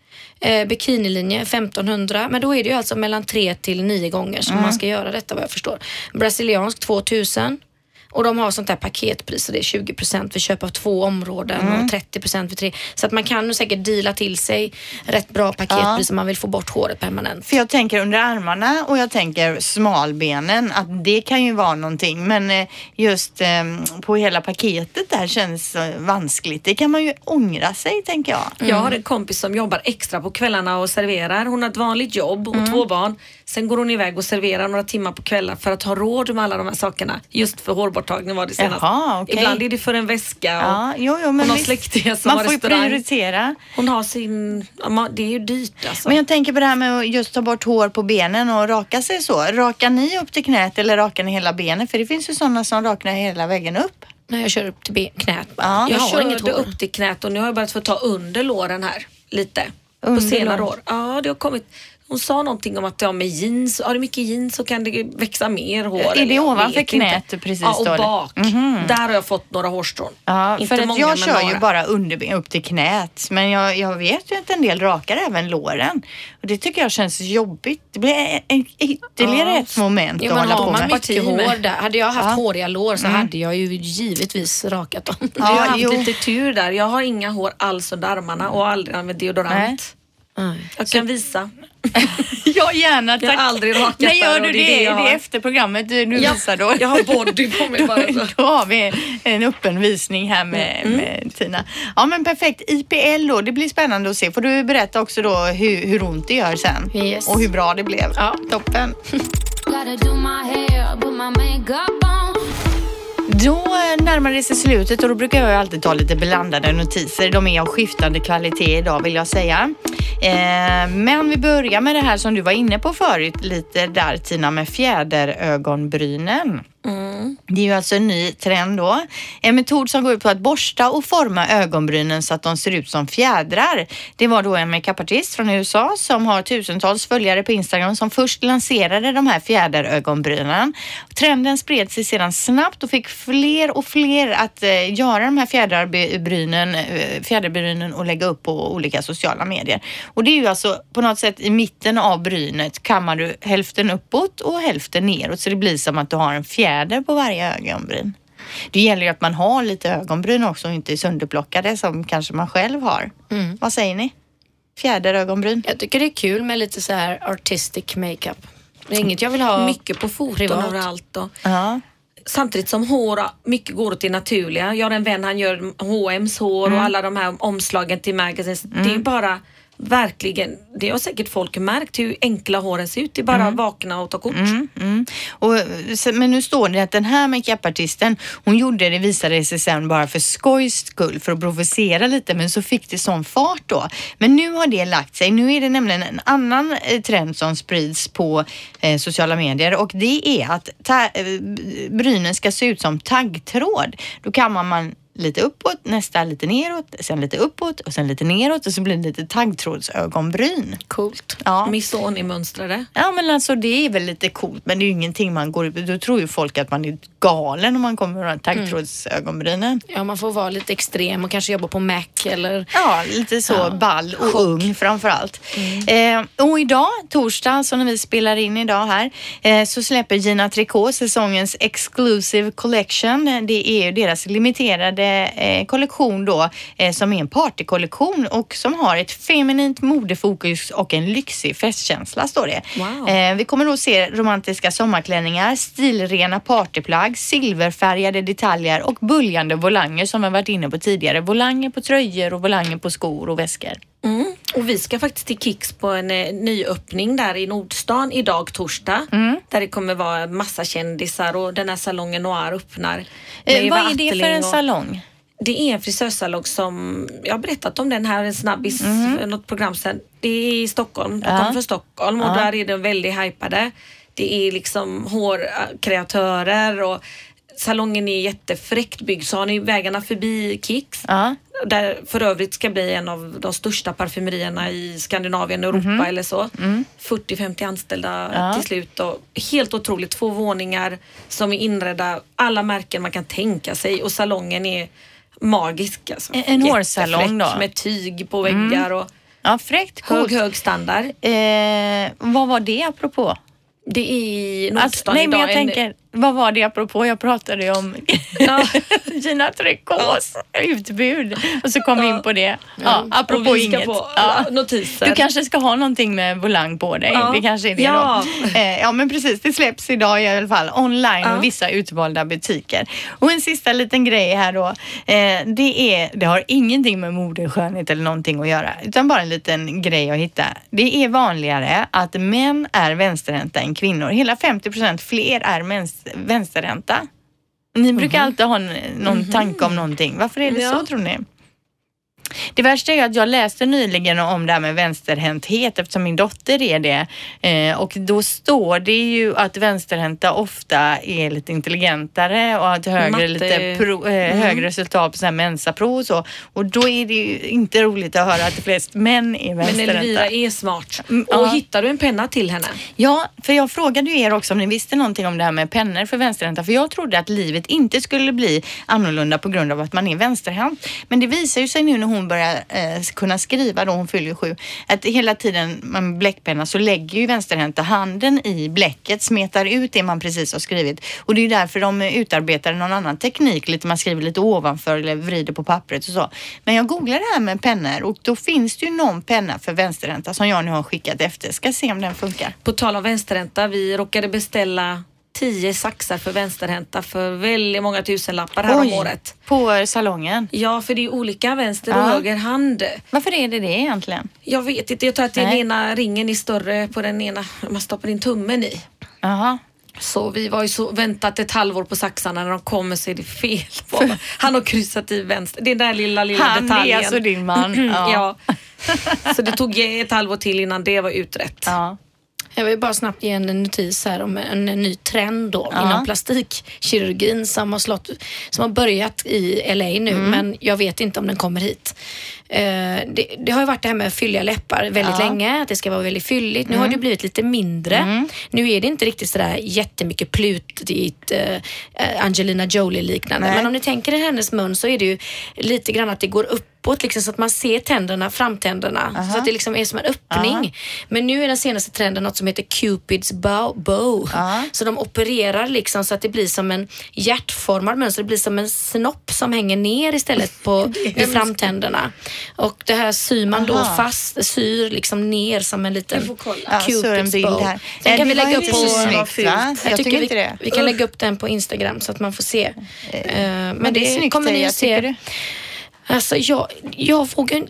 Eh, bikinilinje 1500, men då är det ju alltså mellan 3 till 9 gånger som man ska göra detta vad jag förstår. Brasiliansk 2000. Och de har sånt där paketpris så det är 20% vid köp av två områden Mm. och 30% vid tre. Så att man kan nog säkert deala till sig rätt bra paketpris om man vill få bort håret permanent. För jag tänker under armarna och jag tänker smalbenen att det kan ju vara någonting. Men eh, just eh, på hela paketet där känns vanskligt. Det kan man ju ångra sig tänker jag. Jag har en kompis som jobbar extra på kvällarna och serverar. Hon har ett vanligt jobb och två barn. Sen går hon iväg och serverar några timmar på kvällar för att ha råd med alla de här sakerna. Just för hårborttagning var det senast. Jaha, okej. Ibland är det för en väska och Ja, jo, jo, men hon har släktingar som Man har får ju restaurang. prioritera. Hon har sin, det är ju dyrt alltså. Men jag tänker på det här med att just ta bort hår på benen och raka sig så. Rakar ni upp till knät eller rakar ni hela benet? För det finns ju sådana som rakar hela vägen upp. När jag kör upp till knät. Ja. jag jag har inget körde hår. upp till knät och nu har jag börjat få ta under låren här lite. Under på senare år. Ja, det har kommit. Hon sa någonting om att ja, med jeans, har du mycket jeans så kan det växa mer hår. Är det ovanför knät inte. precis Ja, och då, eller? bak. Där har jag fått några hårstrån. Ja, Inte för att många, jag kör ju några. bara underben upp till knät. Men jag, jag vet ju att en del rakar även låren. Och det tycker jag känns jobbigt. Det blir en, en, ytterligare ett moment Jo, att hålla har på man med. mycket Parti med. hår där. Hade jag haft Ja. håriga lår så hade jag ju givetvis rakat dem. Jag har Ja, haft jo. lite tur där. Jag har inga hår alls under armarna och aldrig använt deodorant. Jag kan visa. (laughs) Ja, gärna tack. Jag har aldrig rakat Men gör du det, det är det efter programmet du, Ja, visar då? jag har body på mig (laughs) bara. så. Då har vi en öppen visning här med, Mm. med Tina. Ja men perfekt. IPL då, det blir spännande att se. Får du berätta också då hur, hur ont det gör sen? Yes. Och hur bra det blev? Ja. Toppen. (laughs) Då eh, närmar det sig slutet och då brukar jag alltid ta lite blandade notiser. De är av skiftande kvalitet idag vill jag säga. Eh, men vi börjar med det här som du var inne på förut lite där Tina med fjäderögonbrynen. Det är ju alltså en ny trend då. En metod som går ut på att borsta och forma ögonbrynen så att de ser ut som fjädrar. Det var då en makeupartist från USA som har tusentals följare på Instagram som först lanserade de här fjäderögonbrynen. Trenden spred sig sedan snabbt och fick fler och fler att eh, göra de här fjäderbrynen, eh, fjäderbrynen och lägga upp på olika sociala medier. Och det är ju alltså på något sätt i mitten av brynet kammar du hälften uppåt och hälften neråt så det blir som att du har en fjäder på varje ögonbryn. Det gäller ju att man har lite ögonbryn också och inte är sönderplockade som kanske man själv har. Vad säger ni? Fjäderögonbryn? Jag tycker det är kul med lite så här artistic makeup. Det är inget jag vill ha Mycket på foton privat. överallt. Då. Ja. Samtidigt som hår, mycket går åt det naturliga. Jag har en vän, han gör H&M's hår Mm. och alla de här omslagen till magazines. Det är ju bara verkligen, det har säkert folk märkt hur enkla håren ser ut. Det är bara Mm. vakna och ta kort. Mm. Och, så- men nu står det att den här makeupartisten, hon gjorde det, visade sig sen bara för skojs skull, för att provocera lite, men så fick det sån fart då. Men nu har det lagt sig. Nu är det nämligen en annan eh, trend som sprids på eh, sociala medier och det är att ta, eh, brynen ska se ut som taggtråd. Då kammar man lite uppåt, nästa lite neråt, sen lite uppåt och sen lite neråt och så blir det lite taggtrådsögonbryn. Coolt. Ja. Missoni-mönstrade. Ja men alltså det är väl lite coolt men det är ju ingenting man går ut Då tror ju folk att man är galen om man kommer med de här taggtrådsögonbrynen. Ja, man får vara lite extrem och kanske jobba på Mac eller Ja, lite så ball och ung framför allt. Eh, och idag, torsdag, alltså när vi spelar in idag här, eh, så släpper Gina Tricot säsongens Exclusive Collection. Det är ju deras limiterade eh, kollektion då, eh, som är en partykollektion och som har ett feminint modefokus och en lyxig festkänsla, står det. Wow. Eh, vi kommer då se romantiska sommarklänningar, stilrena partyplagg, silverfärgade detaljer och böljande volanger som vi varit inne på tidigare. Volanger på tröjor och volanger på skor och väskor. Mm. Och vi ska faktiskt till Kicks på en eh, nyöppning där i Nordstan idag torsdag. Mm. Där det kommer vara massa kändisar och den här salongen Noir öppnar. Eh, vad är det för en salong? Det är en frisörsalong som, jag har berättat om den här, en snabbis, för något program sen. Det är i Stockholm, de. Ja. kommer från Stockholm och Ja. där är de väldigt hypade. Det är liksom hårkreatörer och salongen är jättefräckt byggd så har ni vägarna förbi Kicks. Ja. Där för övrigt ska bli en av de största parfymerierna i Skandinavien, Europa eller så. 40-50 anställda. Ja. till slut och helt otroligt. Två våningar som är inredda, alla märken man kan tänka sig och salongen är magisk. Alltså. En- en hårsalong då? Med tyg på väggar och Ja, fräckt. hög, Coolt. hög standard. Eh, vad var det apropå? Det är i Alltså, Nordstan nej, men idag. jag en- tänker, vad var det apropå? Jag pratade om (laughs) Gina Tricot's utbud och så kom vi in på det. Ja, apropå inget. Ja. notiser. Du kanske ska ha någonting med volang på dig. Ja. Det kanske är det Ja. då. Eh, ja, men precis. Det släpps idag i alla fall online Ja. i vissa utvalda butiker. Och en sista liten grej här då. Eh, det, är, det har ingenting med mode, skönhet eller någonting att göra, utan bara en liten grej att hitta. Det är vanligare att män är vänsterhänta än kvinnor. Hela 50 procent fler är mäns- vänsterhänta. Ni brukar alltid ha någon tanke om någonting. Varför är det Ja. så tror ni? Det värsta är att jag läste nyligen om det här med vänsterhänthet eftersom min dotter är det. Eh, och då står det ju att vänsterhänta ofta är lite intelligentare och har högre, Matte. lite pro, eh, högre resultat på här mensaprov och så. Och då är det ju inte roligt att höra att de flest män är Men vänsterhänta. Elvira är smart. Mm, Och ja. hittar du en penna till henne? Ja, för jag frågade ju er också om ni visste någonting om det här med pennor för vänsterhänta. För jag trodde att livet inte skulle bli annorlunda på grund av att man är vänsterhänt. Men det visar ju sig nu när hon börjar eh, kunna skriva, då hon fyller sju, att hela tiden med bläckpenna så lägger ju vänsterhänta handen i bläcket, smetar ut det man precis har skrivit. Och det är ju därför de utarbetar någon annan teknik, lite man skriver lite ovanför eller vrider på pappret och så. Men jag googlade det här med pennor och då finns det ju någon penna för vänsterhänta som jag nu har skickat efter. Ska se om den funkar. På tal om vänsterhänta, vi råkade beställa tio saxar för vänsterhänta för väldigt många tusenlappar här om året. På salongen? Ja, för det är olika vänster och Ja. höger hand. Varför är det det egentligen? Jag vet inte, jag tror att den Nej. ena ringen är större på den ena, man stoppar in tummen i. Jaha. Så vi var ju så väntat ett halvår på saxarna när de kommer så är det fel på. (laughs) Han har kryssat i vänster. Det är den där lilla, lilla Han detaljen. är alltså din man? (clears throat) ja. Så det tog ett halvår till innan det var utrett. ja. Jag vill bara snabbt ge en notis här om en, en ny trend då Ja. inom plastikkirurgin som har, slått, som har börjat i LA nu Mm. men jag vet inte om den kommer hit. Eh, det, det har ju varit det här med fylliga läppar väldigt Ja. Mm. länge, att det ska vara väldigt fylligt. Nu har det blivit lite mindre. Nu är det inte riktigt sådär jättemycket plutigt eh, eh, Angelina Jolie-liknande. Men om ni tänker i hennes mun så är det ju lite grann att det går uppåt liksom, så att man ser tänderna, framtänderna. Så att det liksom är som en öppning. Men nu är den senaste trenden något som heter Cupids bow. bow. Ja. Så de opererar liksom så att det blir som en hjärtformad mönster. Det blir som en snopp som hänger ner istället på (laughs) vid framtänderna. Och det här syr man då Aha. fast, syr liksom ner som en liten Jag. Ja, Cupids bild bow. här. Den Eh, kan det vi lägga upp på... snyggt, va? Jag tycker vi, det. vi kan lägga upp den på Instagram så att man får se. Eh, men det är snyggt, kommer ni jag att se. Alltså jag, jag vågar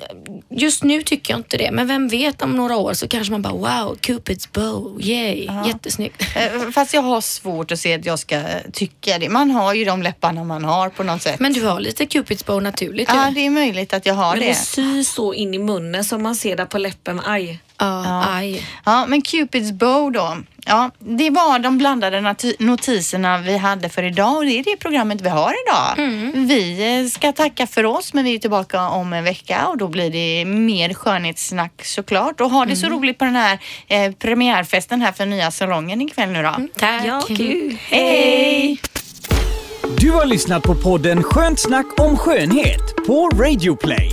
Just nu tycker jag inte det, men vem vet om några år så kanske man bara wow, Cupids bow, yay, jättesnyggt. Eh, Fast jag har svårt att se att jag ska tycka det. Man har ju de läpparna man har på något sätt. Men du har lite Cupids bow naturligt ja, ju. det är möjligt att jag har Men det. det syr så in i munnen som man ser där på läppen. Aj. Ja, aj. Ja, men Cupids bow då. Ja, det var de blandade notiserna vi hade för idag och det är det programmet vi har idag. Mm. Vi eh, ska tacka för oss men vi är tillbaka om en vecka och då blir det mer skönhetssnack såklart. Och ha det så Mm. roligt på den här eh, premiärfesten här för nya salongen ikväll nu då. Tack. Ja, kul. Hej! Du har lyssnat på podden Skönt snack om skönhet på Radio Play.